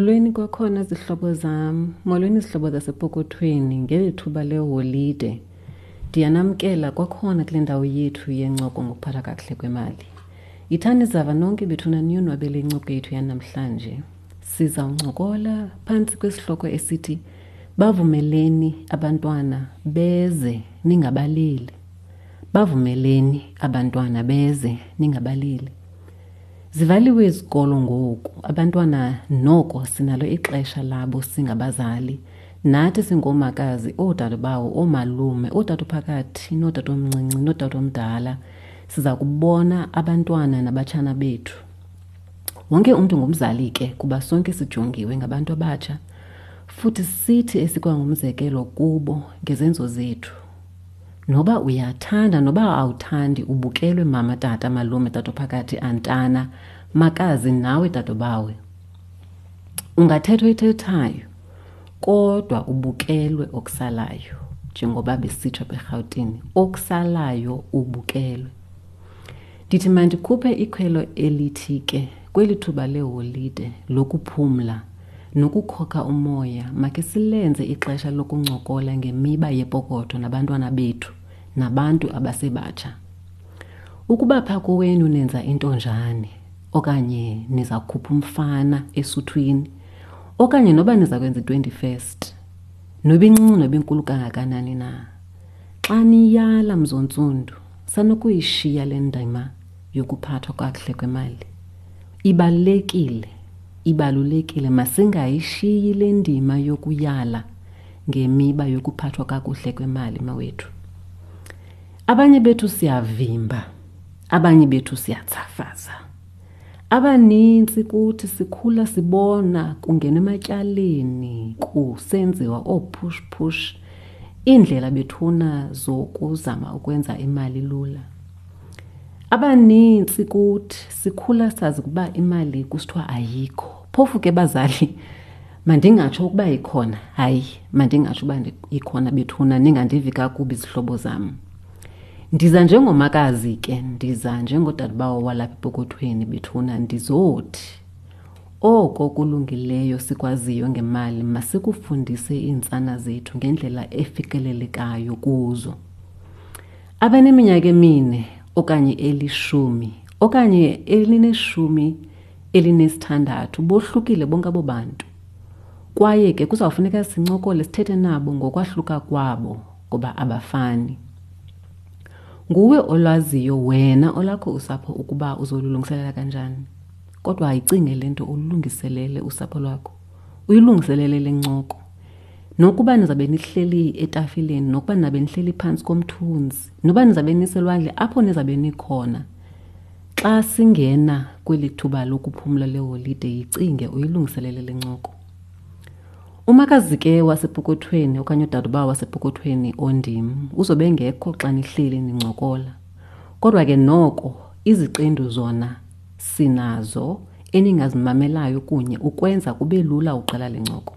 Molweni kwakhona zihlobo zam. Molweni zihlobo zasepokothweni ngeli thuba leholide. Ndiyanamkela kwakhona kule ndawo yethu yencoko ngokuphatha kakuhle kwemali. Yithani zava nonke bethuna niyonwabele incoko yethu yanamhlanje. Sizawuncokola phantsi kwesihloko esithi bavumeleni abantwana beze ningabaleli. Bavumeleni abantwana beze ningabaleli. Zivaliwe izikolo ngoku. Abantwana noko sinalo ixesha labo singabazali. Nathi singoomakazi oodade bawo oomalume ootata phakathi nootata omncinci nootata omdala siza kubona abantwana nabatshana bethu. Wonke umntu ngumzali ke kuba sonke sijongiwe ngabantu abatsha. Futhi sithi esikwangumzekelo kubo ngezenzo zethu noba uyathanda noba awuthandi ubukelwe mama tata malume tata phakathi antana makazi nawe dadobawe ungathethwa ethethayo kodwa ubukelwe okusalayo njengoba besitsho berhawutini okusalayo ubukelwe. Ndithi mandikhuphe ikhwelo elithi ke kweli thuba leholide lokuphumla nokukhokha umoya makhe silenze ixesha lokuncokola ngemiba yepokotho nabantwana bethu. Nabantu abasebatsha. Ukuba phako kowenu nenza into njani okanye niza kukhupha umfana esuthwini okanye noba niza kwenza i-21st noba incinci noba inkulu kangakanani na xa niyala mzontsundu sanokuyishiya le ndima yokuphathwa kakuhle kwemali. Ibalulekile ibalulekile masingayishiyi le ndima yokuyala ngemiba yokuphathwa kakuhle kwemali mawethu abanye bethu siyavimba abanye bethu siyatsafaza abanintsi kuthi sikhula sibona kungena ematyaleni kusenziwa oopush push iindlela bethuna zokuzama ukwenza imali lula. Abanintsi kuthi sikhula sazi ukuba imali kusithiwa ayikho. Phofu ke bazali mandingatsho ukuba ikhona. Hayi mandingatsho uba ikhona bethuna ningandivi kakubi izihlobo zam ndiza njengomakazi ke ndiza njengodadobawo walapha epokothweni bethuna ndizothi oko kulungileyo sikwaziyo ngemali masikufundise iintsana zethu ngendlela efikelelekayo kuzo. Abaneminyaka emine okanye elishumi okanye elineshumi elinesithandathu bohlukile bonke abo bantu. Kwaye ke kuzawufuneka sincokole sithethe nabo ngokwahluka kwabo ngoba abafani nguwe olwaziyo wena olakho usapho ukuba uzolulungiselela kanjani. Kodwa ayicinge le nto ululungiselele usapho lwakho uyilungiselele le ncoko. Nokuba nizawube nihleli etafileni nokuba nizabe nihleli phantsi komthunzi noba nizawube niselwandle apho nizawube nikhona xa singena kweli thuba lokuphumla leholide yicinge uyilungiselele le ncoko umakazi ke wasepokothweni okanye udadobawo wasepokothweni ondim uzobe ngekho xa nihleli nincokola. Kodwa ke noko iziqendu zona sinazo eningazimamelayo kunye ukwenza kube lula uqala lencoko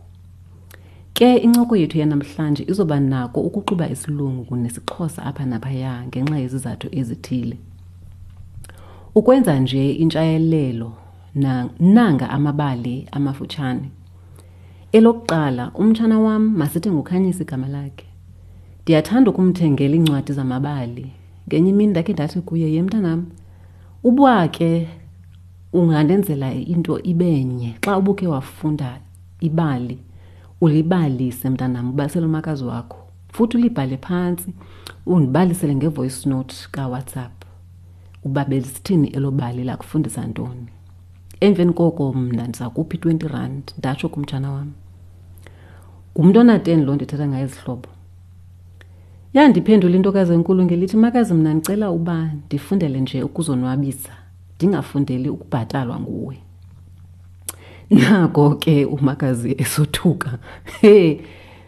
ke incoko yethu yanamhlanje izoba nako ukuxuba isilungu nesixhosa apha naphaya ngenxa yezizathu ezithile. Ukwenza nje intshayelelo nanga amabali amafutshane elokuqala umtshana wam masithi ngukhanyisa igama lakhe. Ndiyathanda ukumthengela iincwadi zamabali. Ngenye imini ndakhe ndathi kuye ye mntanam uba ke ungandenzela into ibenye xa ubukhe wafunda ibali ulibalise mntanam ubalisele umakazi wakho. Futhi ulibhale phantsi undibalisele ngevoice note kawhatsapp. Uba belisithini elo bali lakufundisa ntoni? Emveni koko mna ndiza kuphi i-twenty rand? Ndatsho kumtshana wam ngumntu onateni loo ndithetha ngayo izihlobo yandiphendula intokazi enkulu ngelithi makazi mna ndicela uba ndifundele nje ukuzonwabisa ndingafundeli ukubhatalwa nguwe. Nako ke umakazi esothuka. He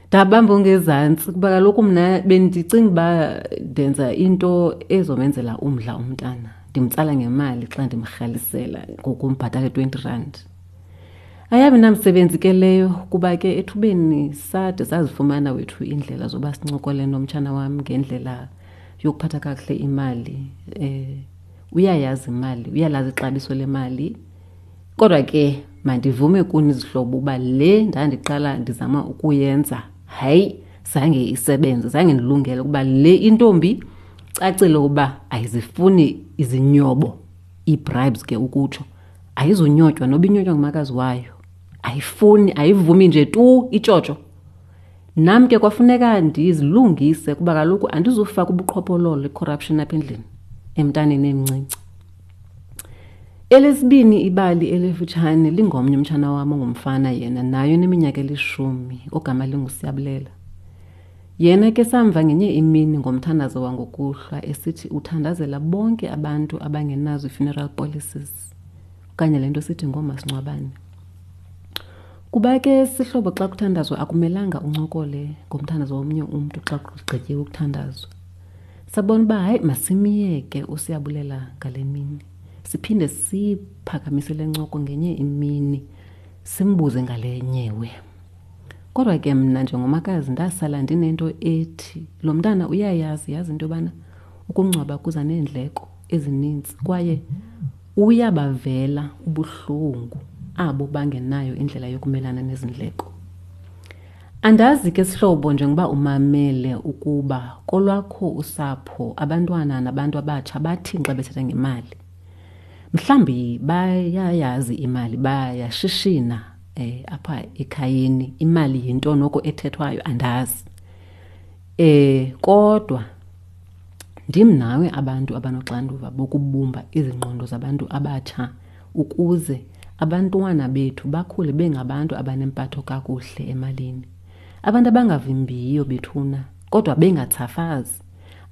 ndabamba ngezantsi kuba kaloku mna bendicinga uba ndenza into ezomenzela umdla umntana. Ndimtsala ngemali xa ndimrhalisela ngokumbhatala i-twenty rand ayabi namsebenzi ke leyo kuba ke ethubeni sade sazifumana wethu indlela zoba sincokole nomtshana wam ngendlela yokuphatha kakuhle imali eh uyayazi imali uyalazi ixabiso lemali. Kodwa ke mandivume kuni izihlobo uba le ndandiqala ndizama ukuyenza hayi zange isebenze zange ndilungele ukuba le intombi cacile ukuba ayizifuni izinyobo ii-bribes ke ukutsho. Ayizonyotywa noba inyotywa ngumakazi wayo ayifuni ayivumi nje tu itshotsho nam ke kwafuneka ndizilungise kuba kaloku andizufaka ubuqhophololo i-corruption apha endlini emntaneni emncinci. Elesibini ibali elifutshane lingomnye umtshana wam ongumfana yena nayo neminyaka elishumi ogama lingusiyabulela. Yena ke samva ngenye imini ngomthandazo wangokuhlwa esithi uthandazela bonke abantu abangenazo i-funeral policies. Okanye le nto sithi ngoomasingcwabane kuba ke sihlobo xa kuthandazwa akumelanga uncokole ngomthandazo womnye umntu xa kugqityiwe ukuthandazwa. Sabona uba hayi masimiyeke usiyabulela ngale mini. Siphinde siphakamise le ncoko ngenye imini simbuze ngale nyewe kodwa ke mna njengomakazi ndasala ndinento ethi lo mntana uyayazi yazi into yobana ukungcwaba kuza neendleko ezininzi kwaye uyabavela ubuhlungu abo bangenayo indlela yokumelana nezindleko. Andazi ke sihlobo njengoba umamele ukuba kolwakho usapho abantwana nabantu abatsha bathi xa bethetha ngemali mhlawumbi bayayazi imali bayashishina eh apha ekhayeni imali yinto noko ethethwayo andazi. Eh kodwa ndim nawe abantu abanoxanduva bokubumba izingqondo zabantu abatsha ukuze abantwana bethu bakhule bengabantu abanempatho kakuhle emalini. Abantu abangavimbiyo bethuna kodwa bengatsafazi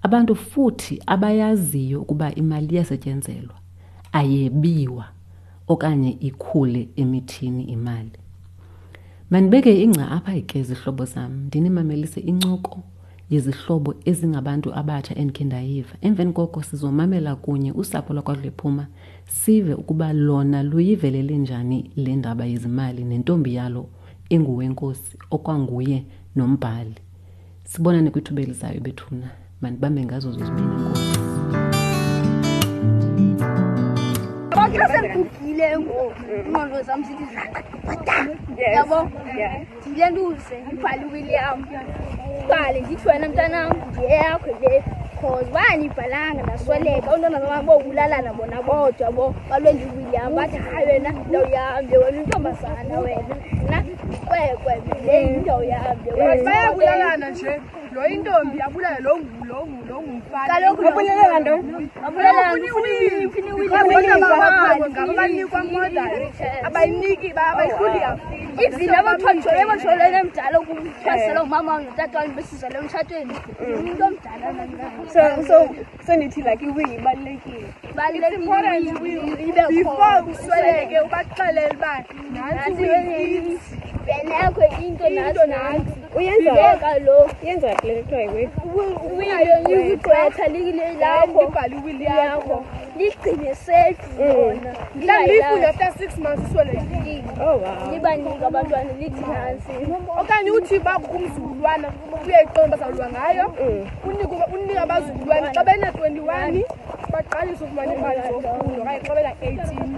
abantu futhi abayaziyo ukuba imali iyasetyenzelwa ayebiwa okanye ikhule emithini imali. Mandibeke ingca apha ke zihlobo zam. Ndinimamelise incoko yezihlobo ezingabantu abatsha endikhe ndayiva. Emveni koko sizomamela kunye usapho lwakwaDlephuma sive ukuba lona luyivelele njani le ndaba yezimali nentombi yalo enguwenkosi okwanguye nombhali. Sibona kwithuba elizayo bethuna. Mandibambe ngazo zozibini nkosi xa sengigugile ngoku ingqondo zam zithi yabo? Ndilentuze ndibhale uwilliam. Bhale ndithi wena mntanam ndiyeyakho le because bandibhalanga ndasweleka oontwana bam bobulalana bona bodwa bo. Balwenza uwilliam bathi hayi wena ndawo yahambe wena untombazana wena. Mna kwekwe le mm. yindawo yahambe eh, bayabulalana nje. Lo intombi abulale lo ngulo ngumfana. Kaloku babulalana nto babulalanabanikwa moda abayiniki oh, abayihluli oh. kakhulu. Even abathonjolebotholene mdala okuthwaselwa ngumama eh. notata wami besizalwe emtshatweni. Mm. Umntu omdala nangayo so so so ndithi like iwili ibalulekile. Before usweleke ubaxelele uba nantsi vele yakho into nathi uyenza lo. Yenza le nto ayikwekugqwetha lilakhobhaliwili yakho. ligcine sethu lona mhlawumbi after six months iswelelibanika oh, abantwana lithi nantsi okanye uthi bakumzululwana uyayiqomba bazawulwa ngayo mm. unike abazukulwana xa bena-twenty one baqalise ukufumana imali zofundo okanye xa bena-eighteen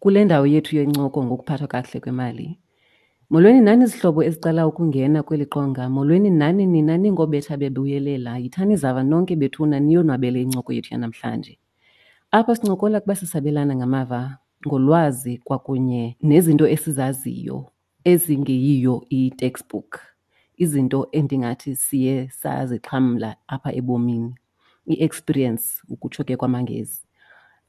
kule ndawo yethu yencoko ngokuphathwa kakuhle kwemali molweni nani izihlobo ezicala ukungena kweli qonga? Molweni nani nina ningobetha bebuyelela? Yithani zava nonke bethuna niyonwabele incoko yethu yanamhlanje? Apha sincokola kuba sisabelana ngamava ngolwazi kwakunye nezinto esizaziyo ezingeyiyo i-textbook. Izinto endingathi siye sazixhamla apha ebomini i-experience ukutsho ke kwamangezi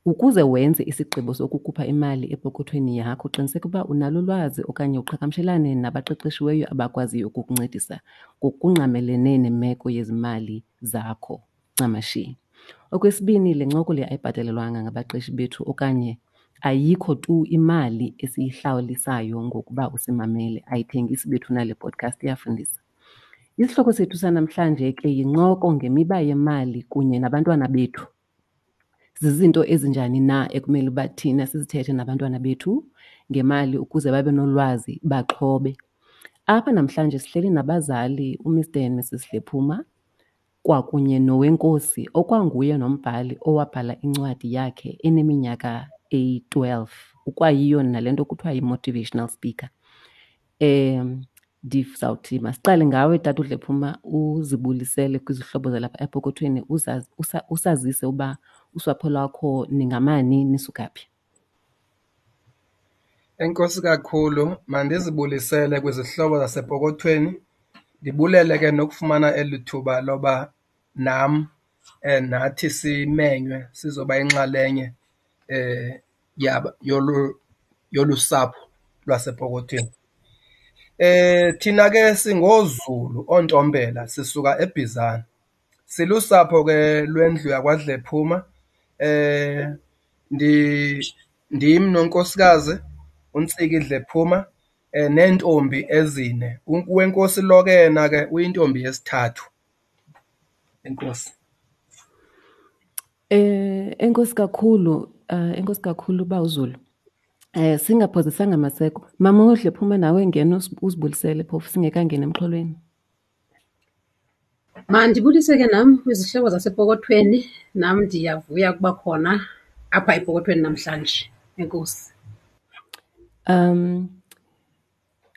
ukuze wenze isigqibo sokukhupha imali epokothweni yakho qiniseka ukuba unalo ulwazi okanye uqhagamshelane nabaqeqeshiweyo abakwaziyo ukukuncedisa ngokungqamelene nemeko yezimali zakho. Ncamashi okwesibini le ncoko le ayibhatalelwanga ngabaqeshi bethu okanye ayikho tu imali esiyihlawulisayo ngokuba usimamele. Ayithengisi bethu nale podcast iyafundisa. Isihloko sethu sanamhlanje ke yincoko ngemiba yemali kunye nabantwana bethu zizinto ezinjani na ekumele uba thina sizithethe nabantwana bethu ngemali ukuze babe nolwazi baxhobe. Apha namhlanje sihleli nabazali umr and mrs lephuma kwakunye nowenkosi okwanguye nombhali owabhala incwadi yakhe eneminyaka eyi-12 ukwayiyo nale nto kuthiwa yi-motivational speaker. um ndizawuthi masiqale ngawe tata udlephuma uzibulisele kwizihlobo zalapha epokothweni usazise uba usapho lwakho ningamani nisuka phi Enkosi kakhulu, mandizibulisele kwizihlobo zasepokothweni. Ndibulele ke nokufumana eli thuba loba nam eh, nathi simenywe sizoba inxalenye eh yaba yolu yolu sapho lwasepokothweni. Eh thina ke singoZulu ontombela sisuka eBizana. Silusapho ke lwendlu yakwaDlephuma. Eh ndim nonkosikazi uNtsiki Dlephuma eh nentombi ezine. Uwenkosi lo ke yena ke uyintombi yesithathu. Enkosi. Enkosi kakhulu enkosi kakhulu ba uZulu. Eh singaphozisanga maseko. Mama phume nawe ngena uzibulisele phofu singekangena emxholweni. Mandibulise ke nam kwizihlobo zasepokothweni. Nam ndiyavuya ukuba khona apha epokothweni namhlanje. Enkosi. Um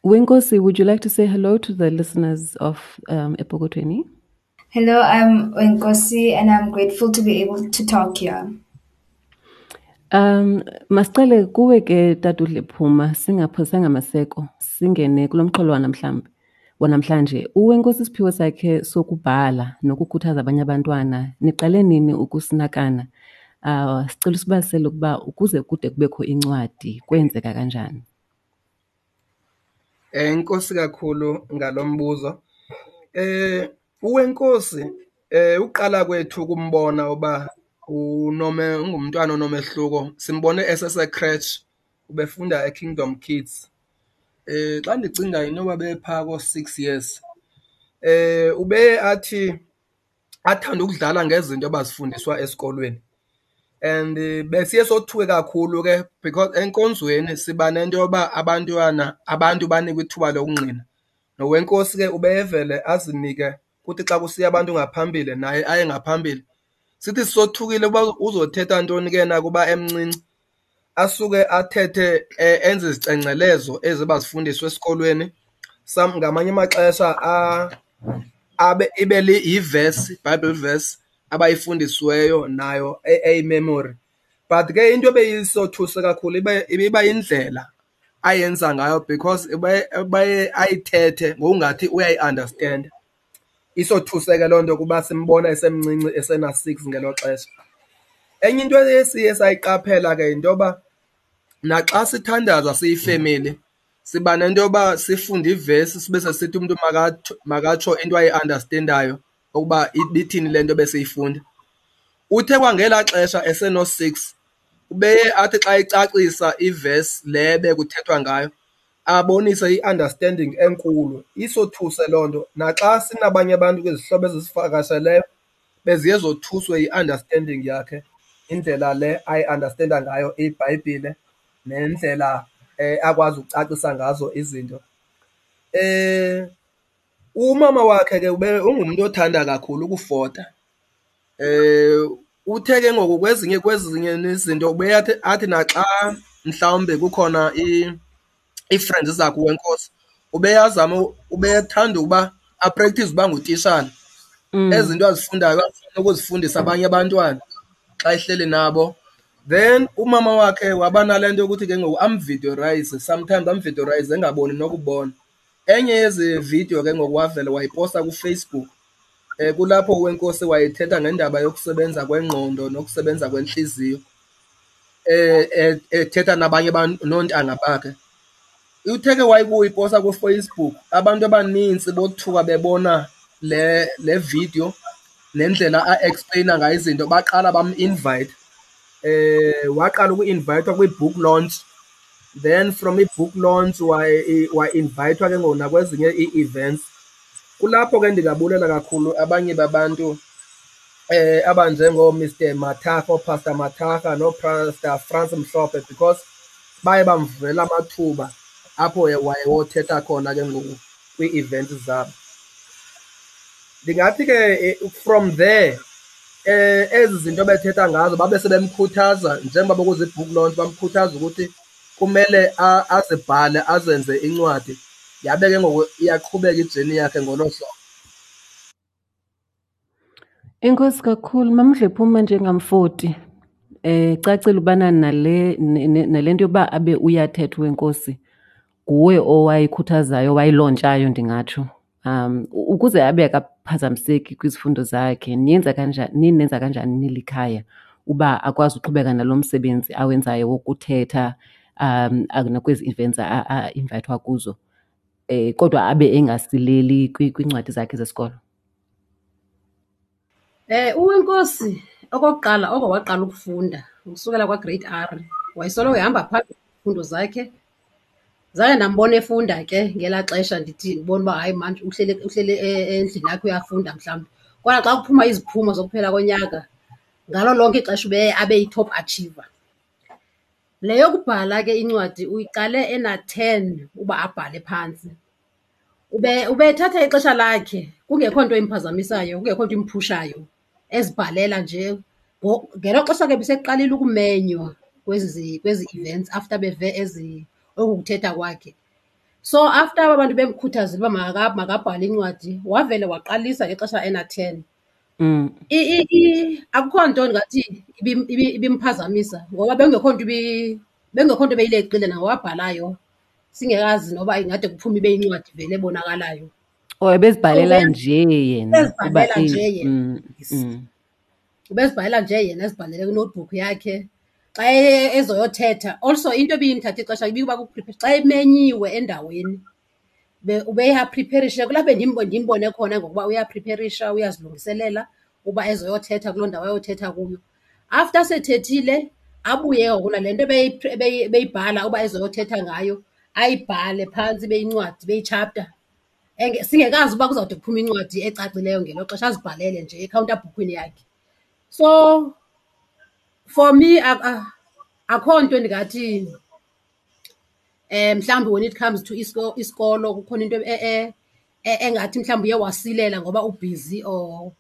Wenkosi, would you like to say hello to the listeners of um, Epokotweni? Hello, I'm Wenkosi and I'm grateful to be able to talk here. Um masicele kuwe ke tata uDlephuma singaphosanga maseko singene kulomxholo wanamhlanje wanamhlanje uwenkosi isiphiwo sakhe sokubhala nokukhuthaza abanye abantwana niqale nini ukusinakana? Uh sicela usibalisele ukuba ukuze kude kubekho incwadi kwenzeka kanjani? Eh inkosi kakhulu ngalombuzo. Eh uwenkosi eh uqala kwethu kumbona uba ungumntwana onomehluko. Simbone esese crèche ubefunda eKingdom Kids. Eh xa ndicinga inoba bepha ko 6 years. Eh ube athi athanda ukudlala ngezinto abazifundiswa esikolweni. and eh, besiye sothuke kakhulu ke because enkonzweni siba nento yoba abantwana abantu banikwe ithuba lokungqina nowenkosi ke ubeyevele azinike kuthi xa kusiya abantu ngaphambili naye aye ngaphambili sithi sisothukile uba uzothetha ntoni ke na kuba emncinci? Asuke athethe eh, enze izicengcelezo ezibazifundiswa esikolweni. Sam ngamanye amaxesha abe ibe li yiverse bible verse abayifundisiweyo nayo eyimemory. But ke into ebeyisothuse kakhulu ibiba yindlela ayenza ngayo because baye ayithethe ngokungathi uyayi-understand. Isothuse ke loo nto kuba simbona esemncinci esena-six ngelo xesha. Enye into esiye sayiqaphela ke yinto yoba naxa sithandaza siyifemeli siba nento yoba sifunde ivesi sibe sesithi umntu makatsho- into ayi-understandayo ukuba ibithini le nto besiyifunda uthe kwangelaa xesha eseno-six ubeye athi xa icacisa ivesi le bekuthethwa ngayo abonise i-understanding enkulu isothuse loo nto. Naxa sinabanye abantu kwizihlobo ezisifakasheleyo beziye zothuswe yi-understanding yakhe indlela le ayi-understanda ngayo ibhayibhile nendlela eh akwazi ukucacisa ngazo izinto. Eh umama wakhe ke ube ungumuntu othanda kakhulu ukufota. Eh uthe ke ngoku kwezinye kwezinye izinto ubeyathi athi naxa mhlawumbe kukhona i i-friends zakhe wenkosi ubeyazama ubethanda ukuba apractice uba ngutishala ezinto azifundayo afuna ukuzifundisa abanye abantwana xa ehleli nabo. Then umama wakhe waba nale nto yokuthi ke ngoku amvideorayize sometimes amvideorayize engaboni nokubona. Enye yezi video ke ngoku wavele wayiposta kufacebook um kulapho wenkosi wayethetha ngendaba yokusebenza kwengqondo nokusebenza kwenhliziyo um ethetha nabanye abantu noontanga bakhe. Uthe ke wayikuyiposta kufacebook abantu abanintsi bothuka bebona le le video nendlela a-explaina ngayo izinto baqala bam-invite eh waqala uku-invitwa kwi-book launch. Then from i-book launch wa-invitwa ke ngona kwezinye i-events. Kulapho ke ndingabulela kakhulu abanye babantu eh abanjengo Mr Mathafa Pastor Mathafa no Pastor France Mhlophe because baye bamvela amathuba. Apho wayewothetha khona ke ngoku kwii-events zabo. Ndingathi ke eh, from there eh ezi zinto bethetha ngazo babe sebemkhuthaza njengoba kuze book launch bamkhuthaza ukuthi kumele azibhale azenze incwadi. Yabe ke ngoku iyaqhubeka ijeni yakhe ngolo hlobo. Inkosi kakhulu mamdlephuma njengamfoti eh cacile ubana nale nalento yokuba abe uyathetha wenkosi nguwe owayikhuthazayo owayilontshayo ndingatsho um ukuze abe akaphazamiseki kwizifundo zakhe niyenza kanjani ninenza kanjani nilikhaya uba akwazi uqhubeka nalo msebenzi awenzayo wokuthetha um nakwezi events a-invithwa kuzo eh kodwa abe engasileli kwiincwadi zakhe zesikolo Eh uwenkosi okokuqala oko waqala ukufunda ukusukela kwa-grade R wayesoloko ehamba phambili izifundo zakhe. Zange ndambona efunda ke ngelaa xesha ndithi ndibona uba hayi manje uhlele uhlele endlini yakhe uyafunda mhlawumbi. Kodwa xa kuphuma iziphumo zokuphela konyaka ngalo lonke ixesha ube abe yi-top achiever. Le yokubhala ke incwadi uyiqale ena-ten uba abhale phantsi. Ube ubethatha ixesha lakhe kungekho nto imphazamisayo, kungekho nto imphushayo ezibhalela nje. Ngelo xesha ke beseqalile ukumenywa kwezi kwezi events after beve ezi oku kuthetha kwakhe. So after aba bantu bemkhuthazile uba makabhale incwadi wavele waqalisa ngexesha ena-ten. Mm. Akukho nto ndingathi ibimphazamisa ngoba bekungekho nto bekungekho nto beyileqile nawabhalayo singekazi noba ingade kuphume ibe yincwadi vele ebonakalayo. Or ebezibhalela nje yena Ubezibhalela uba nje i- yena. mm, mm. ubezibhalela nje yena ezibhalele kwi-notebook yakhe xa ezoyothetha also into ebiyimthatha ixesha ibikuba kuprepare xa emenyiwe endaweni be- ubeyaprepherisha kulapho ndimbo- ndimbone khona ngokuba uyaprepherisha uyazilungiselela uba ezoyothetha kuloo ndawo ayothetha kuyo. After sethethile abuye ngoku nale nto ebeyi- ebeyi- ebeyibhala uba ezoyothetha ngayo ayibhale phantsi beyincwadi Enge- singekazi uba kuzawude kuphume incwadi ecacileyo ngelo xesha azibhalele nje ekhawuntabhukwini yakhe. So for me akho nto ndingathi um mhlawumbi when it comes to isikolo kukhona into e- e- e- engathi mhlawumbi uye wasilela ngoba ubhizi or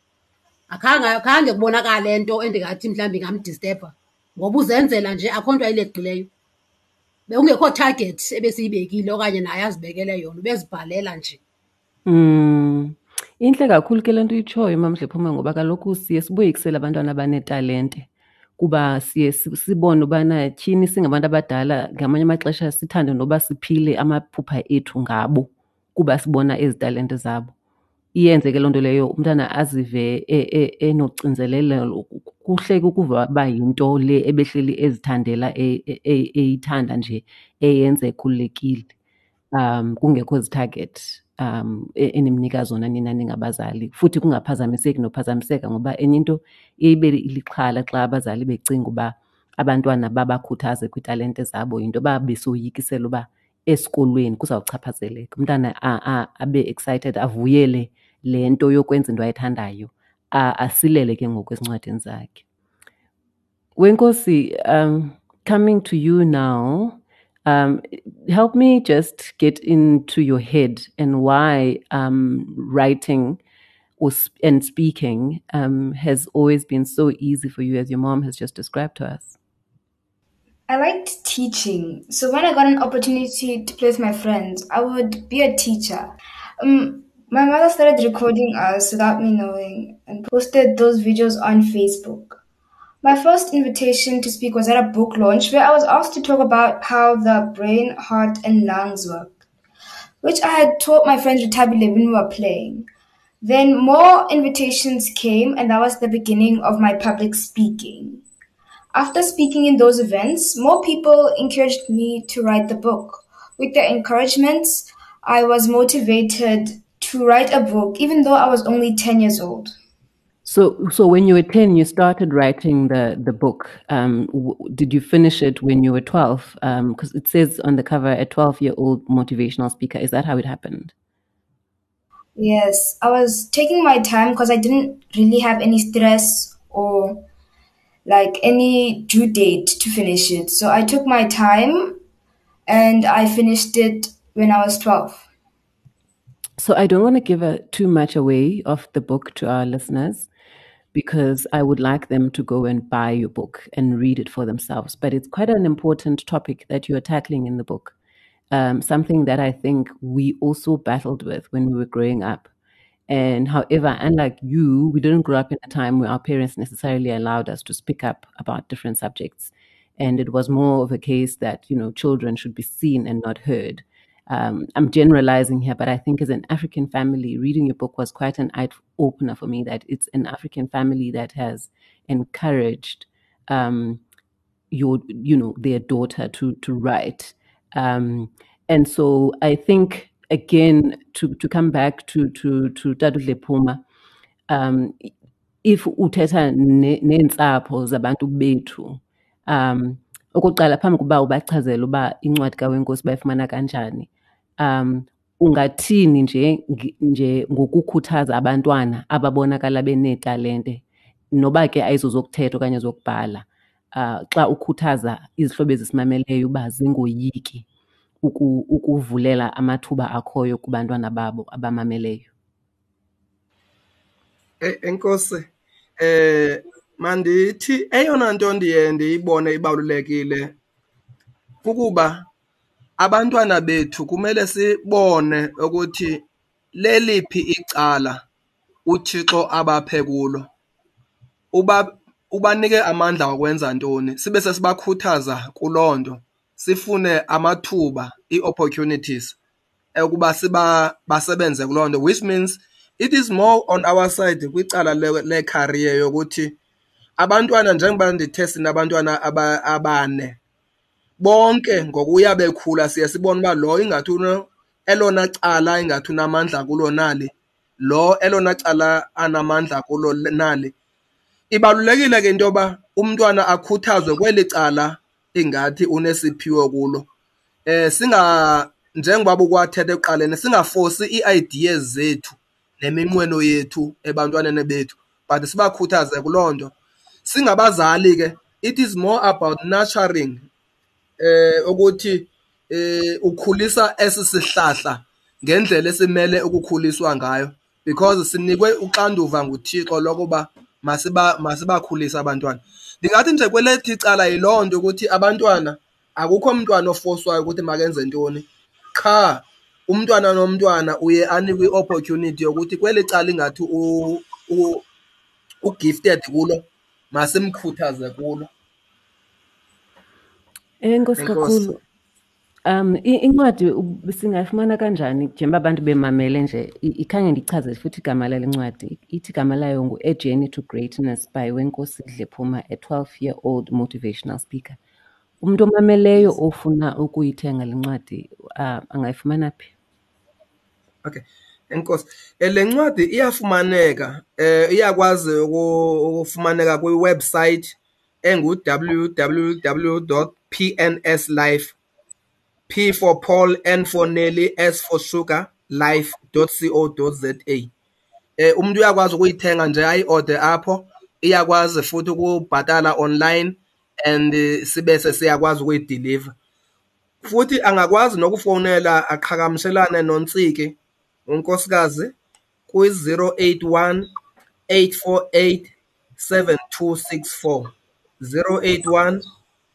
akhange akhange kubonakale nto endingathi mhlawumbi ingamdistebha ngoba uzenzela nje akho nto ayileqileyo. Bekungekho target ebesiyibekile okanye naye azibekele yona ubezibhalela nje. Mm. Intle kakhulu ke le nto uyitshoyo mamdlephuma ngoba kaloku siye siboyikisele abantwana abanetalente. Kuba siye sibone ubana tyhini singabantu abadala ngamanye amaxesha sithande noba siphile amaphupha ethu ngabo kuba sibona ezi talente zabo. Iyenze ke loo nto leyo umntana azive enocinzelelelo kuhleke enocinzelelo. Kuhle ukuva uba yinto le ebehleli ezithandela e- e- e- eyithanda nje eyenza ekhululekile. um kungekho zi-target um e- enimnika zona nina ningabazali. Futhi kungaphazamiseki nophazamiseka ngoba enye into ibe lixhala xa abazali becinga uba abantwana babakhuthaze kwiitalente zabo yinto yoba besoyikisela uba esikolweni kuzawuchaphazeleka. Umntana abe excited avuyele le nto yokwenza into ayithandayo asilele ke ngoku ezincwadini zakhe Wenkosi, um, coming to you now, um, help me just get into your head and why um, writing or sp- and speaking um, has always been so easy for you, as your mom has just described to us. I liked teaching, so when I got an opportunity to play with my friends, I would be a teacher. Um, my mother started recording us without me knowing and posted those videos on Facebook. My first invitation to speak was at a book launch where I was asked to talk about how the brain, heart, and lungs work, which I had taught my friends Retabile when we were playing. Then more invitations came, and that was the beginning of my public speaking. After speaking in those events, more people encouraged me to write the book. With their encouragements, I was motivated to write a book, even though I was only 10 years old. So, so when you were 10, you started writing the, the book. Um, w- did you finish it when you were 12? Because it says on the cover, a 12 year old motivational speaker. Is that how it happened? Yes, I was taking my time because I didn't really have any stress or like any due date to finish it. So I took my time and I finished it when I was 12. So I don't want to give a, too much away of the book to our listeners because I would like them to go and buy your book and read it for themselves. But it's quite an important topic that you are tackling in the book. Um, something that I think we also battled with when we were growing up. And however, unlike you, we didn't grow up in a time where our parents necessarily allowed us to speak up about different subjects. And it was more of a case that, you know, children should be seen and not heard. Um, I'm generalizing here, but I think as an African family, reading your book was quite an eye opener for me that it's an African family that has encouraged um, your, you know, their daughter to to write. Um, and so I think again to to come back to to to Tadule Puma, um, if uthetha ne- neentsapho zabantu bethu um okokuqala phambi kokuba ubachazele uba incwadi kawenkosi bayifumana kanjani um ungathini nje nje ngokukhuthaza abantwana ababonakala beneetalente noba ke ayizo ayizozokuthetha okanye zokubhala uh, xa ukhuthaza izihlobo ezisimameleyo uba zingoyiki uku- ukuvulela amathuba akhoyo kubantwana babo abamameleyo. E- enkosi eh mandithi eyona nto ndiye ndiyibone ibalulekile kukuba abantwana bethu kumele sibone ukuthi leliphi icala uThixo abaphe kulo. Uba ubanike amandla okwenza ntoni? Sibe sesibakhuthaza kuloo nto. Sifune amathuba ii-opportunities siba basebenze kuloo nto which means it is more on our side kwicala le- le-career yokuthi abantwana njengoba ndithe sinabantwana aba- abane bonke ngokuya bekhula siye sibone uba lo ingathi elona cala ingathi unamandla kulo nali lo elona cala anamandla kulo nali ibalulekile ke into yoba umntwana akhuthazwe kweli cala ingathi unesiphiwo kulo. Eh singa njengoba bukwathetha ekuqaleni singafosi ii-ideas zethu neminqweno yethu ebantwaneni bethu but sibakhuthaze kuloo nto. Singabazali ke it is more about nurturing ukuthi eh ukhulisa esi sihlahla ngendlela esimele ukukhuliswa ngayo because sinikwe uxanduva nguThixo lokuba masiba masibakhulisa abantwana. Ndingathi nje kwelethi icala yiloo nto ukuthi abantwana akukho umntwana ofoswayo ukuthi makenze ntoni. Qha umntwana nomntwana uye anikwe i-opportunity yokuthi kweli cala ingathi ugifted kulo masimkhuthaze kulo. Enkosi Enkosi. kakhulu um i- incwadi u- singayifumana kanjani njengoba abantu bemamele nje I- ikhange ndichaze futhi igama lale ncwadi ithi igama layo ngu-a journey to greatness by wenkosi dlephuma a 12 year old motivational speaker umntu omameleyo ofuna ukuyithenga le ncwadi uh, angayifumana phi Okay. Enkosi. Eh, Le ncwadi iyafumaneka eh iyakwazi uku- ukufumaneka kwi website engu www.pnslife P for Paul N for Nelly S for Sugar life.co.za eh umuntu uyakwazi ukuyithenga nje ayi order apho. Iyakwazi futhi ukubhatala online and eh, sibe sesiyakwazi ukuyideliver. Futhi angakwazi nokufonela aqhagamshelane nonsiki unkosikazi kwi-081 848 7264 081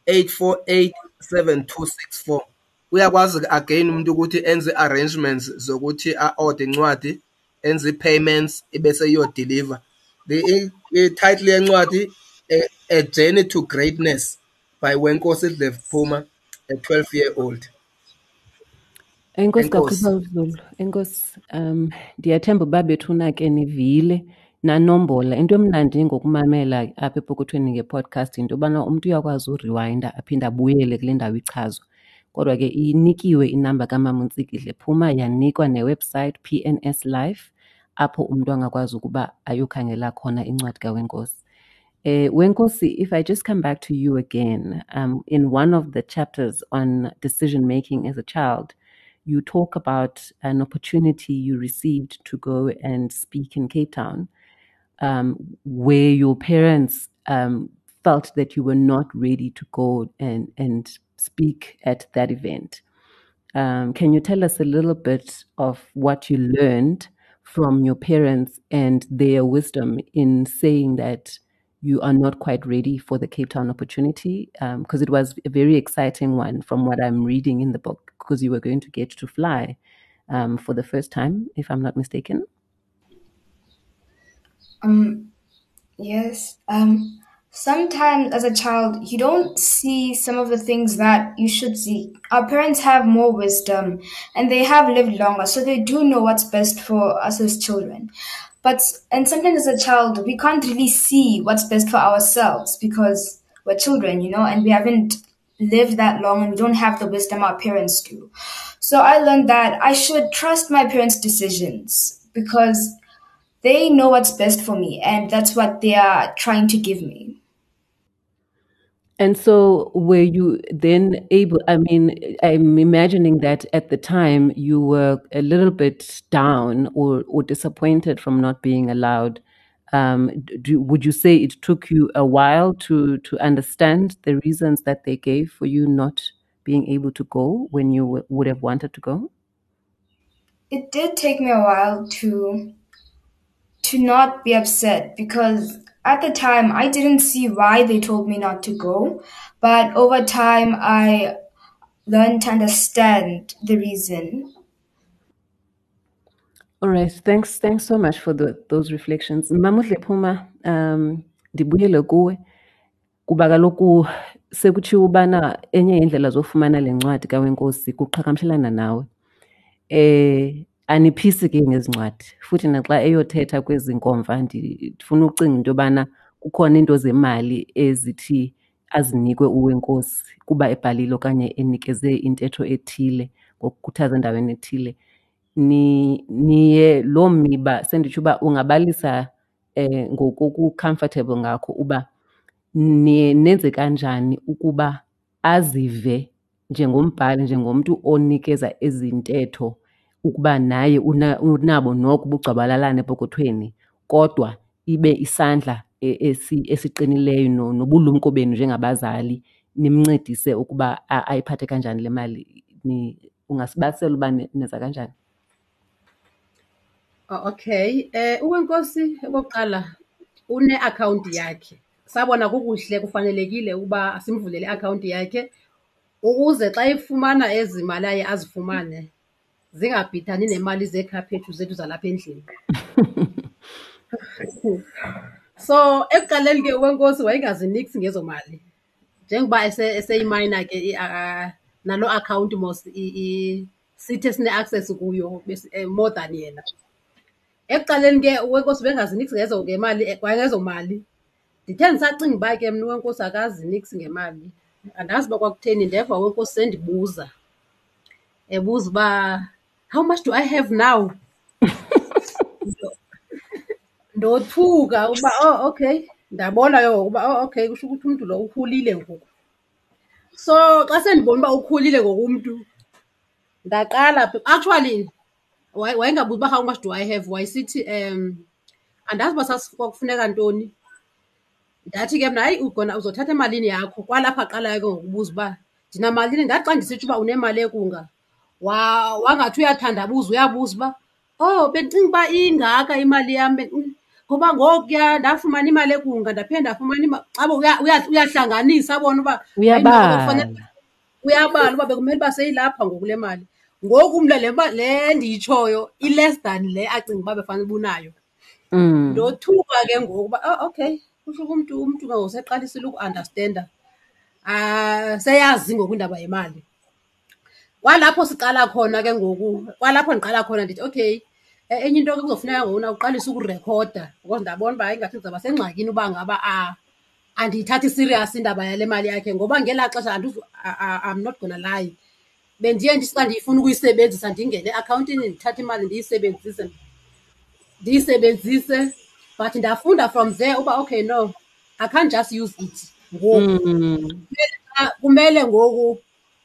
848 7264 uyakwazi again umuntu ukuthi enze arrangements zokuthi a-order incwadi enze i-payments ibese iyodeliver. I-title yencwadi a, a journey to greatness by wenkosi dlephuma a 12 year old enkosi. Kakhulu Enkosi. um ndiyathemba uba bethuna ke nivile nanombola into emnandi ngokumamela apha epokothweni ngepodcast into yobana umntu uyakwazi uriwinda aphinde abuyele kule ndawo ichazwa kodwa ke inikiwe inamba kamama untsikidle phuma yanikwa newebhusayithi P N S life apho umntu angakwazi ukuba ayokhangela khona incwadi kawenkosi. Uh, wenkosi if i just come back to you again um, in one of the chapters on decision making as a child you talk about an opportunity you received to go and speak in cape town um, where your parents um, felt that you were not ready to go and, and speak at that event. Um, can you tell us a little bit of what you learned from your parents and their wisdom in saying that you are not quite ready for the Cape Town opportunity? Because it was a very exciting one from what I'm reading in the book, because you were going to get to fly um, for the first time, if I'm not mistaken. Um, yes. Um, sometimes as a child, you don't see some of the things that you should see. Our parents have more wisdom and they have lived longer, so they do know what's best for us as children. But, and sometimes as a child, we can't really see what's best for ourselves because we're children, you know, and we haven't lived that long and we don't have the wisdom our parents do. So I learned that I should trust my parents' decisions because they know what's best for me and that's what they are trying to give me. And so, were you then able? I mean, I'm imagining that at the time you were a little bit down or, or disappointed from not being allowed. Um, do, would you say it took you a while to to understand the reasons that they gave for you not being able to go when you w- would have wanted to go? It did take me a while to to not be upset because at the time I didn't see why they told me not to go, but over time I learned to understand the reason. All right, thanks thanks so much for the, those reflections. Mamuhle Phuma, um ndibuyele kuwe kuba kaloku sekutshiwo ubana enye indlela zofumana le ncwadi kawenkosi kuqhagamshelana nawe. Eh aniphisi ke ngezincwadi futhi naxa eyothetha kwezi nkomfa ndi- ndifuna ucinga into yobana kukhona iinto zemali ezithi azinikwe uwenkosi kuba ebhalile okanye enikeze intetho ethile ngokukhuthaza endaweni ethile. Ni niye loo miba senditsho uba ungabalisa eh ngoku-comfortable ngakho uba niye nenze kanjani ukuba azive njengombhali njengomntu onikeza ezi ntetho ukuba naye una, unabo noko ubugcwabalalane epokothweni kodwa ibe isandla e- esiqinileyo no- nobulumko benu njengabazali nimncedise ukuba ayiphathe kanjani le mali. Ungasibalisela uba neza nenza kanjani? Oh, okay. Eh uwenkosi okokuqala uneakhawunti yakhe. Sabona kukuhle kufanelekile ukuba simvulele i-akhawunti yakhe ukuze xa efumana ezi mali aye azifumane zingabhidani nemali zeekhaphetshu zethu zalapha endlini? So ekuqaleni ke uwenkosi wayengaziniksi ngezo mali. Njengoba ese- eseyimayina ke i- a- naloo akhawunti mos i- i- sithi sine-access kuyo besi- eh, more than yena. Ekuqaleni ke uwenkosi bengaziniksi ngezo ngemali eh, kwangezo mali. Ndithe ndisacinga uba ke mna uwenkosi akaziniksi ngemali. Andazi uba kwakutheni ndeva uwenkosi sendibuza. Ebuza uba how much do i have now? Ndothuka uba oh okay. Ndabona ke ngoku uba oh okay kusho ukuthi umntu lo ukhulile ngoku. So xa sendibona uba ukhulile ngokumntu ndaqala actually waye- wayengabuzi uba how much do i have? Wayesithi um andazi uba sasi- kwakufuneka ntoni. Ndathi ke mna hayi ugona uzothatha emalini yakho. Kwalapha qalayo ke ngokubuza uba ndinamalini? Ndathi xa ndisitsho uba unemali ekunga wa- wangathi uyathandabuza uyabuza uba oh bendicinga uba ingaka imali yam ben- ngoba ngokuya ndafumana imali ekunga ndaphinde ndafumana imali xabo uya- uya- uyahlanganisa abone uba hayi, noko uyabala. bekufanele- uyabala uba bekumele uba seyilapha ngoku le mali. Ngoku umntu le ma- le ndiyitshoyo i-less than le acinga uba befanele uba unayo Mm. ndothuka ke ngoku uba oh, okay kusho uba umntu umntu ke ngoku seqalisile ukuandastenda um seyazi ngoku indaba yemali. Kwalapho siqala khona ke ngoku kwalapho ndiqala khona ndithi okay e- enye into ke kuzofuneka ngokuna uqalise ukurekhoda. Because ndabona uba ingathi ndizawuba sengxakini uba ngaba a- andiyithathi serious indaba yale mali yakhe ngoba ngelaa xesha andizu- I- I- I'm not gonna lie. Bendiye ndithi xa ndiyifuna ukuyisebenzisa ndingene eakhawuntini ndithathe imali ndiyisebenzise ndiyisebenzise. But ndafunda from there uba okay no i can't just use it ngoku. Mm. Ah, kumele ngoku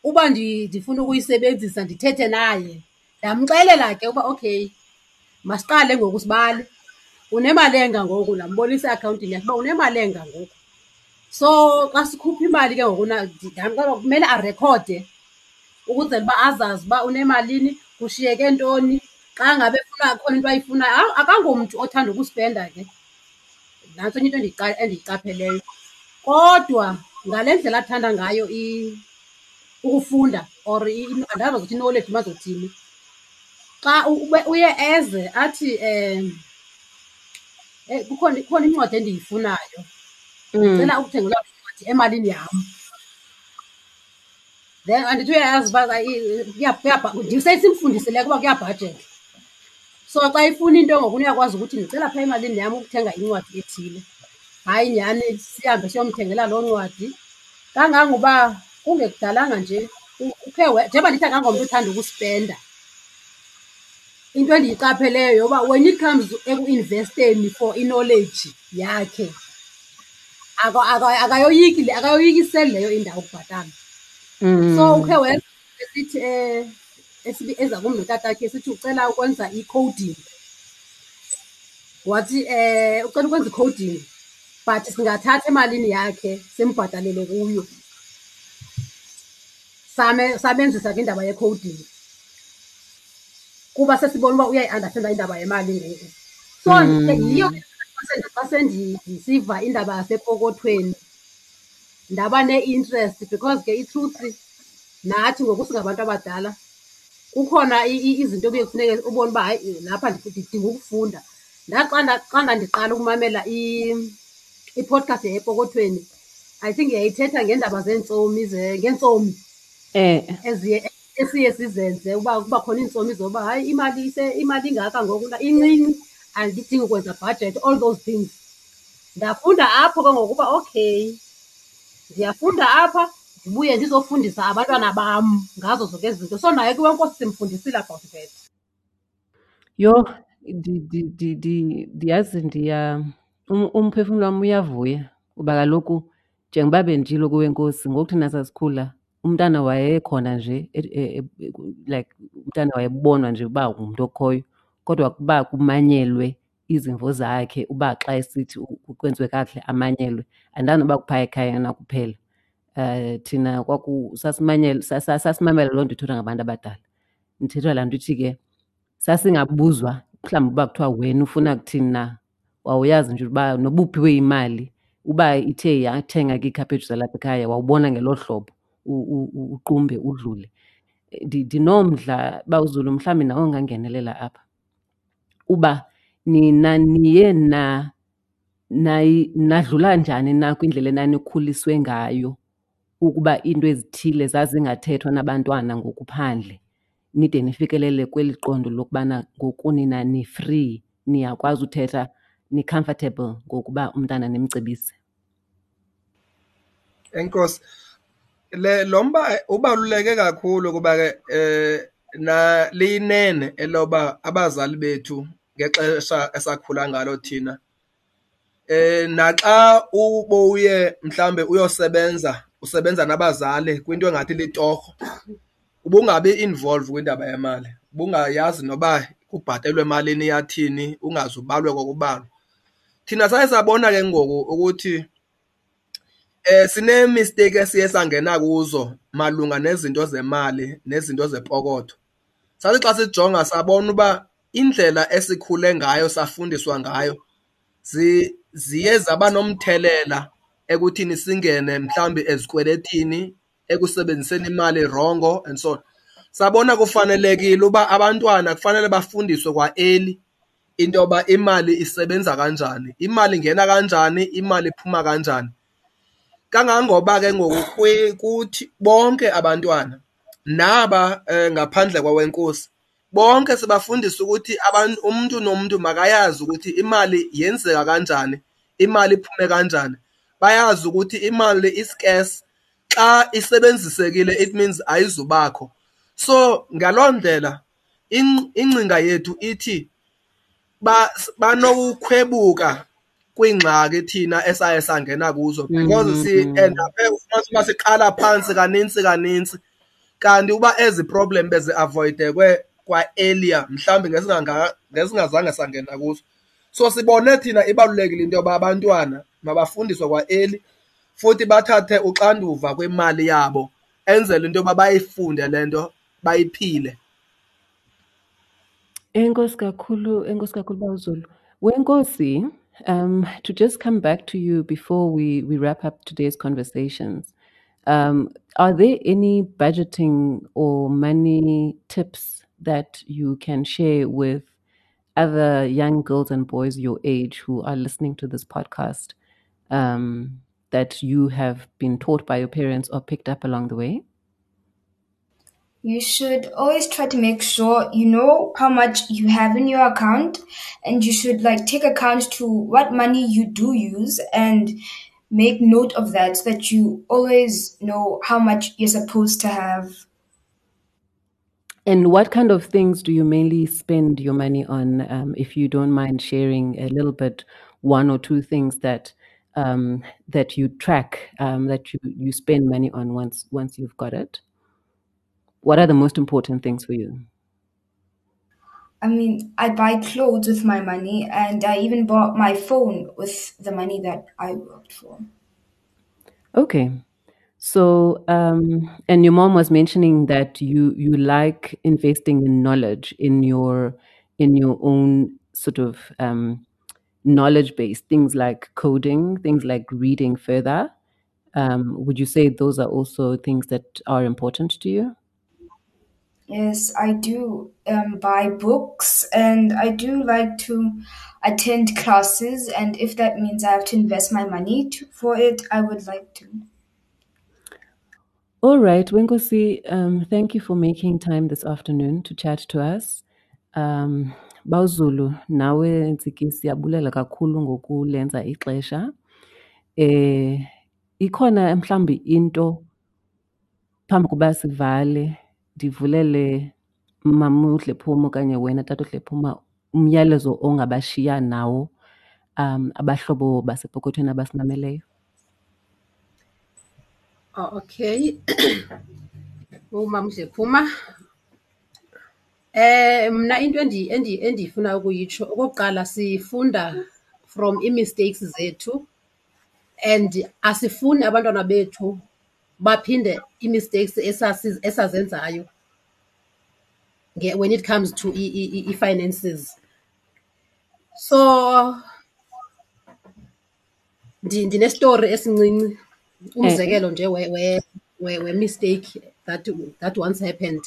uba ndi- ndifuna ukuyisebenzisa ndithethe naye. Ndamxelela ke uba okay masiqale ngoku sibale. Unemali enga ngoku ndambonisa eakhawuntini yakhe uba unemali enga ngoku. So xa sikhupha imali ke ngoku ndamxelela uba kumele arekhode ukwenzela uba azazi uba unemalini kushiyeke ntoni. Xa ngabe funa khona into ayifunayo A- akangomntu othanda ukuspenda ke. Nantso enye into endiyiqa- endiyiqapheleyo. Kodwa ngale ndlela athanda ngayo ukufunda or i- i- andazi bazothi knowledge bazothini xa u- ube- uye eze athi um kukhona kukhona incwadi endiyifunayo. Mm. ndicela ukuthengelwa le ncwadi emalini yam. Then andithi uyayazi uba ka- i- kuya- kuyabha- ndisesimfundisileyo kuba kuyabhajethi so xa ifuna into ngoku uyakwazi ukuthi ndicela phaa emalini yam ukuthenga incwadi ethile. Hayi nyhani sihambe siyomthengela loo ncwadi. Kangangoba kungekudalanga nje u- ukhe we- njengoba ndithi akangomntu othanda ukuspenda into endiyiqapheleyo yoba when it comes ekuinvesteni for iknowledge yakhe aka- aka- akayoyiki le- akayoyikiseli leyo indawo ukubhatala Mm. so ukhe wenza esithi um esibi- eza kum notatakhe esithi ucela ukwenza i-coding. Wathi um ucela ukwenza i-coding but singathatha emalini yakhe simbhatalele kuyo. Same samenzisa ke indaba ye-coding. Kuba sesibona uba uyayi-understanda indaba yemali ngoku so Mm. ke yiyo ke xa sendi- xa sendi- ndisiva indaba yasepokothweni. Ndaba ne-interest because ke i-truth nathi ngoku singabantu abadala kukhona i- i- izinto kuye kufuneke ubone uba hayi lapha ndi- ndidinga ukufunda. Ndaxa nda- xa ndandiqala ukumamela i- i-podcast yepokothweni i think yayithetha ngeendaba zeentsomi ze- ngeentsomi Eh, eziye esiye sizenze uba kuba khona iintsomi zoba hayi imali ise imali ingaka ngoku incinci. Andidingi ukwenza budget all those things. Ndafunda apho ke ngokuba okay ndiyafunda apha ndibuye ndizofundisa abantwana bam ngazo zonke ezi zinto. So naye kwiwenkosi simfundisile about that. Yho ndi- ndi- ndi- ndi- ndiyazi ndiya um- umphefumlo wam uyavuya kuba kaloku njengoba benditshilo kuwenkosi ngoku thina sasikhula umntana wayekhona nje e- e- e- like umntana wayebonwa nje uba ngumntu okhoyo kodwa kuba kumanyelwe izimvo zakhe uba xa esithi u- kwenziwe kakuhle amanyelwe. Andanoba kuphaya ekhaya na kuphela. Um thina kwaku sasimamela loo nto ithethwa ngabantu abadala. Ndithethwa laa nto ithi ke sasingabuzwa mhlawumbi uba kuthiwa wena ufuna kuthini na wawuyazi nje uba noba uphiwe imali uba ithe yathenga ke ikhaphetshu zalapha ekhaya wawubona ngelo hlobo uqumbe udlule ndinomdla bawuzulu uzulu mhlawumbi nawe ungangenelela apha uba nina niye na nadlula nadlula njani na kwindlela enanikhuliswe ngayo ukuba iinto ezithile zazingathethwa nabantwana ngokuphandle nide nifikelele kweli qondo lokubana ngokunina ni-free niyakwazi uthetha ni-comfortable ngokuba umntana nimcebise Enkosi. Le lo mba ubaluleke kakhulu kuba ke eh na liyinene eloba abazali bethu ngexesha esakhula ngalo thina. Eh naxa ubuye mhlambe uyosebenza usebenza nabazali kwinto engathi litorho ubungabi involved kwindaba yemali. Ubungayazi noba kubhatelwe emalini yathini ungazubalwe kokubalwa. Thina saye sabona ke ngoku ukuthi eh sine mistake esiye sangena kuzo malunga nezinto zemali nezinto zepokotho sathi xa sijonga sabona uba indlela esikhule ngayo safundiswa ngayo zi ziye zaba nomthelela ekuthini singene mhlambi ezikweletini ekusebenziseni imali rongo and so on. sabona kufanelekile uba abantwana kufanele bafundiswe kwa early into yoba imali isebenza kanjani. Imali ingena kanjani imali iphuma kanjani. Kangangoba ke ngoku kuthi bonke abantwana naba eh, ngaphandle kwawenkosi bonke sibafundisa ukuthi abantu umuntu nomuntu makayazi ukuthi imali yenzeka kanjani imali iphume kanjani. Bayazi ukuthi imali iscarce xa isebenzisekile it means ayizubakho. So ngaloo ndlela in- ingcinga yethu ithi ba banokukhwebuka kwingxaki thina esaye sangena kuzo because si end up uma siqala phansi kaninzi kaninzi kanti uba ezi problem bezi avoidekwe kwa earlier mhlawumbi ngesingazange sangena kuzo. So sibone thina ibalulekile into yoba abantwana mabafundiswe kwa early futhi bathathe uxanduva kwemali yabo enzele into yoba bayifunde le nto bayiphile. Enkosi kakhulu, enkosi kakhulu Bawuzulu. Wenkosi, um, to just come back to you before we, we wrap up today's conversations, um, are there any budgeting or money tips that you can share with other young girls and boys your age who are listening to this podcast um, that you have been taught by your parents or picked up along the way? You should always try to make sure you know how much you have in your account and you should like take account to what money you do use and make note of that so that you always know how much you're supposed to have. And what kind of things do you mainly spend your money on? Um, if you don't mind sharing a little bit, one or two things that um, that you track um, that you, you spend money on once once you've got it. What are the most important things for you? I mean, I buy clothes with my money and I even bought my phone with the money that I worked for. Okay. So, um, and your mom was mentioning that you you like investing in knowledge in your in your own sort of um, knowledge base, things like coding, things like reading further. Um, would you say those are also things that are important to you? Yes, I do um, buy books and I do like to attend classes. And if that means I have to invest my money to, for it, I would like to. All right, Wenkosi, um, thank you for making time this afternoon to chat to us. Um, Bawuzulu, nawe Ntsiki siyabulela kakhulu ngokulenza ixesha. Eh ikhona mhlambi into phambi kuba sivale ndivulele mama uDlephumo okanye wena tata uDlephumo umyalezo ongabashiya nawo um abahlobo basepokothweni abasimameleyo. Oh, okay. Umama Dlephuma. Eh mna into endi endi endifuna ukuyitsho okokuqala sifunda from i-mistakes zethu and asifuni abantwana bethu baphinde i-mistakes esasi- esazenzayo when it comes to i-finances. So ndi- ndinestory esincinci umzekelo nje we, we, we, we mistake that, that once happened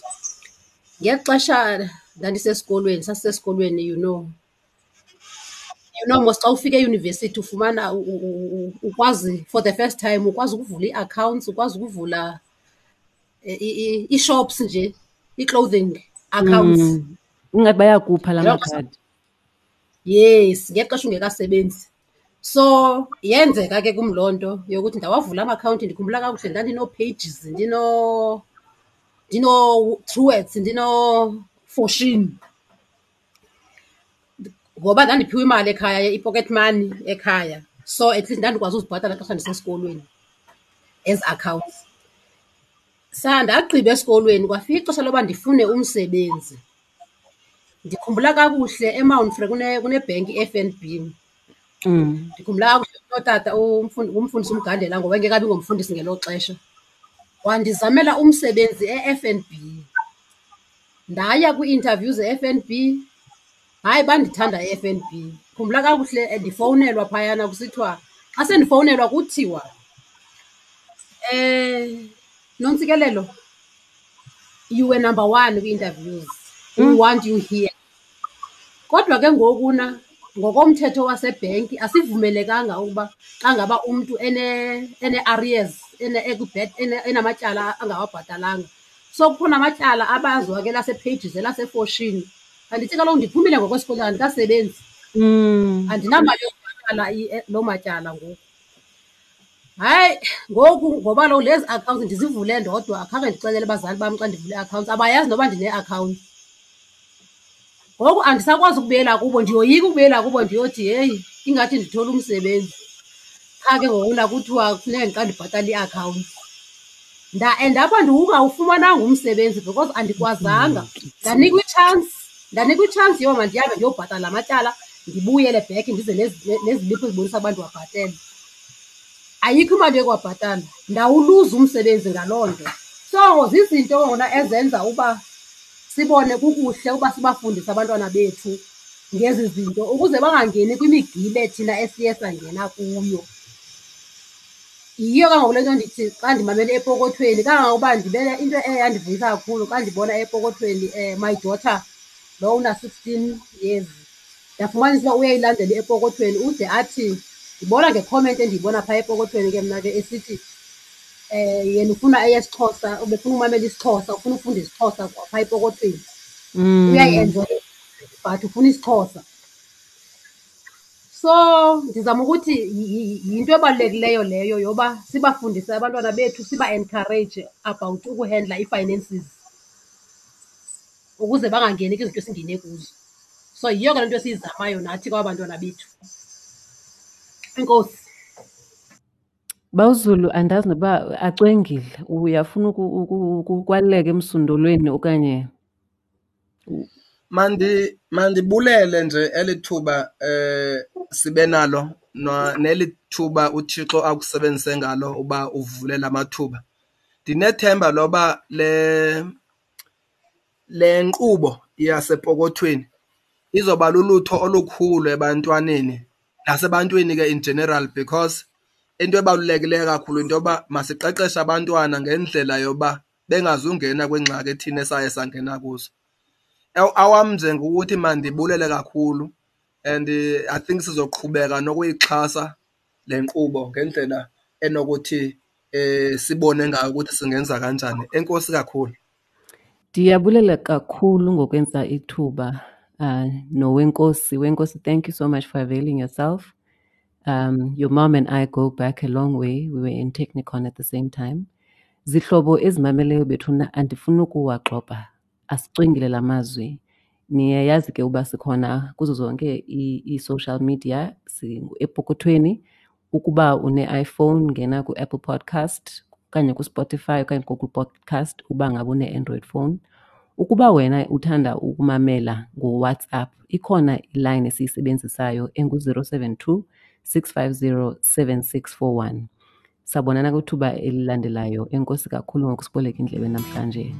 ngexesha ndandisesikolweni sasisesikolweni you know you know mos xa ufika eyunivesithi ufumana ukwazi for the first time ukwazi ukuvula ii-accounts ukwazi ukuvula eh, ii-shops nje ii-clothing accounts Mm. Ingathi bayakupha la makhadi. yes ngexesha ungekasebenzi so yenzeka ke kum loo nto yokuthi ndawavula amakhawunti ndikhumbula kakuhle ndandinoo-pages ndino ndino-truwords ndino-fortune ngoba ndandiphiwe imali ekhaya i-pocket money ekhaya. So at least ndandikwazi uzibhatala xesha ndisesikolweni as accounts. Sa ndagqiba esikolweni kwafika ixesha loba ndifune umsebenzi. Ndikhumbula kakuhle emount frere kune- kunebhenki i-f n b. Mm. ndikhumbula kakuhle unotata umfundi- umfundisi umgandela ngoba engekabi ngomfundisi ngelo xesha. Wandizamela umsebenzi e-f n b. Ndaya kwii-interview ze-f n b hayi bandithanda i-f n b. Khumbula kakuhle eh, ndifowunelwa phayana kusithiwa xa sendifowunelwa kuthiwa um nontsikelelo you were number one kwi-interviews. We want you here. Kodwa ke ngokuna ngokomthetho wasebhenki asivumelekanga ukuba xa ngaba umntu ene- ene-arrears ene- ekwi-bad- ene- enamatyala angawabhatalanga. So kukho namatyala abaziwa ke lasepages elasefortune andithi kaloku ndiphumile ngokwesikolo andikasebenzi Mm. andinamali yokubhatala i- e- loo matyala ngoku. Hayi ngoku ngoba lo lezi accounts ndizivule ndodwa akhange ndixelele abazali bam xa ndivule accounts abayazi noba ndine-accounts ngoku andisakwazi ukubuyela kubo ndiyoyika ukubuyela kubo ndiyothi heyi ingathi ndithole umsebenzi. Qha ke ngoku nakuthiwa kufuneka ndiqa ndibhatale iakhawunti and apha ndiwungawufumananga umsebenzi because andikwazanga. Ndanikwa itshansi ndanikwa itshansi yoba mandihambe ndiyobhatala amatyala ndibuyele back ndize nezi- neziliphu ezibonisa abantu wabhatele ayikho imali yokwabhatala ndawuluza umsebenzi ngaloo nto. So zizinto ngona ezenza uba sibone kukuhle uba sibafundise abantwana bethu ngezi zinto ukuze bangangeni kwimigibe thina esiye sangena kuyo. Yiyo kangoku le nto ndithi xa ndimamele epokothweni kangangokuba ndibele into eyandivuyisa kakhulu xa ndibona epokothweni um my daughter lo una-sixteen years. Ndafumanisa uba uyayilandela epokothweni ude athi ndibona ngecomment endiyibona phaa epokothweni ke mna ke esithi um yena ufuna eyesixhosa ubefuna umamela isixhosa ufuna ufunda isixhosa phaa epokothweni. Mm. uyayi-enjoya but ufuna isixhosa. So ndizama ukuthi yi- yi- yinto ebalulekileyo leyo yoba sibafundise abantwana bethu siba-encourage about ukuhandla ii-finances ukuze bangangeni kwizinto esingene kuzo. So yiyo ke le nto esiyizamayo nathi kwabantwana bethu. Enkosi bawuzulu andazi noba acwengile. Uyafuna ukwaluleka emsundulweni okanye mandi mandibulele nje elithuba eh sibe nalo na- nelithuba uThixo akusebenzise ngalo uba uvulela amathuba. Ndinethemba loba le le nkqubo yasepokothweni izoba lulutho olukhulu ebantwaneni nasebantwini ke in general because into ebalulekileyo kakhulu into yoba masiqeqeshe abantwana ngendlela yoba bengazungena kwingxaki ethina esaye sangena kuzo. Aw- awam nje ngokuthi mandibulele kakhulu and eh, i think sizoqhubeka nokuyixhasa le nkqubo ngendlela enokuthi eh sibone ngayo ukuthi singenza kanjani. Enkosi kakhulu. Ndiyabulela kakhulu ngokwenza ithuba uh, nowenkosi. Wenkosi thank you so much for availing yourself. Um, your mom and i go back a long way. We were in technicon at the same time. Zihlobo ezimameleyo bethuna andifuni ukuwagxobha asicwingile la mazwi. Niyayazi ke uba sikhona kuzo zonke i- i-social media epokothweni ukuba une-iphone ngena ku-apple podcast okanye kuspotify okanye google podcast uba ngabe une-android phone. Ukuba wena uthanda ukumamela ngowhatsapp ikhona iline esiyisebenzisayo engu-072 650 7641 sabonana kwithuba elilandelayo. Enkosi kakhulu ngokusiboleka indlebe namhlanje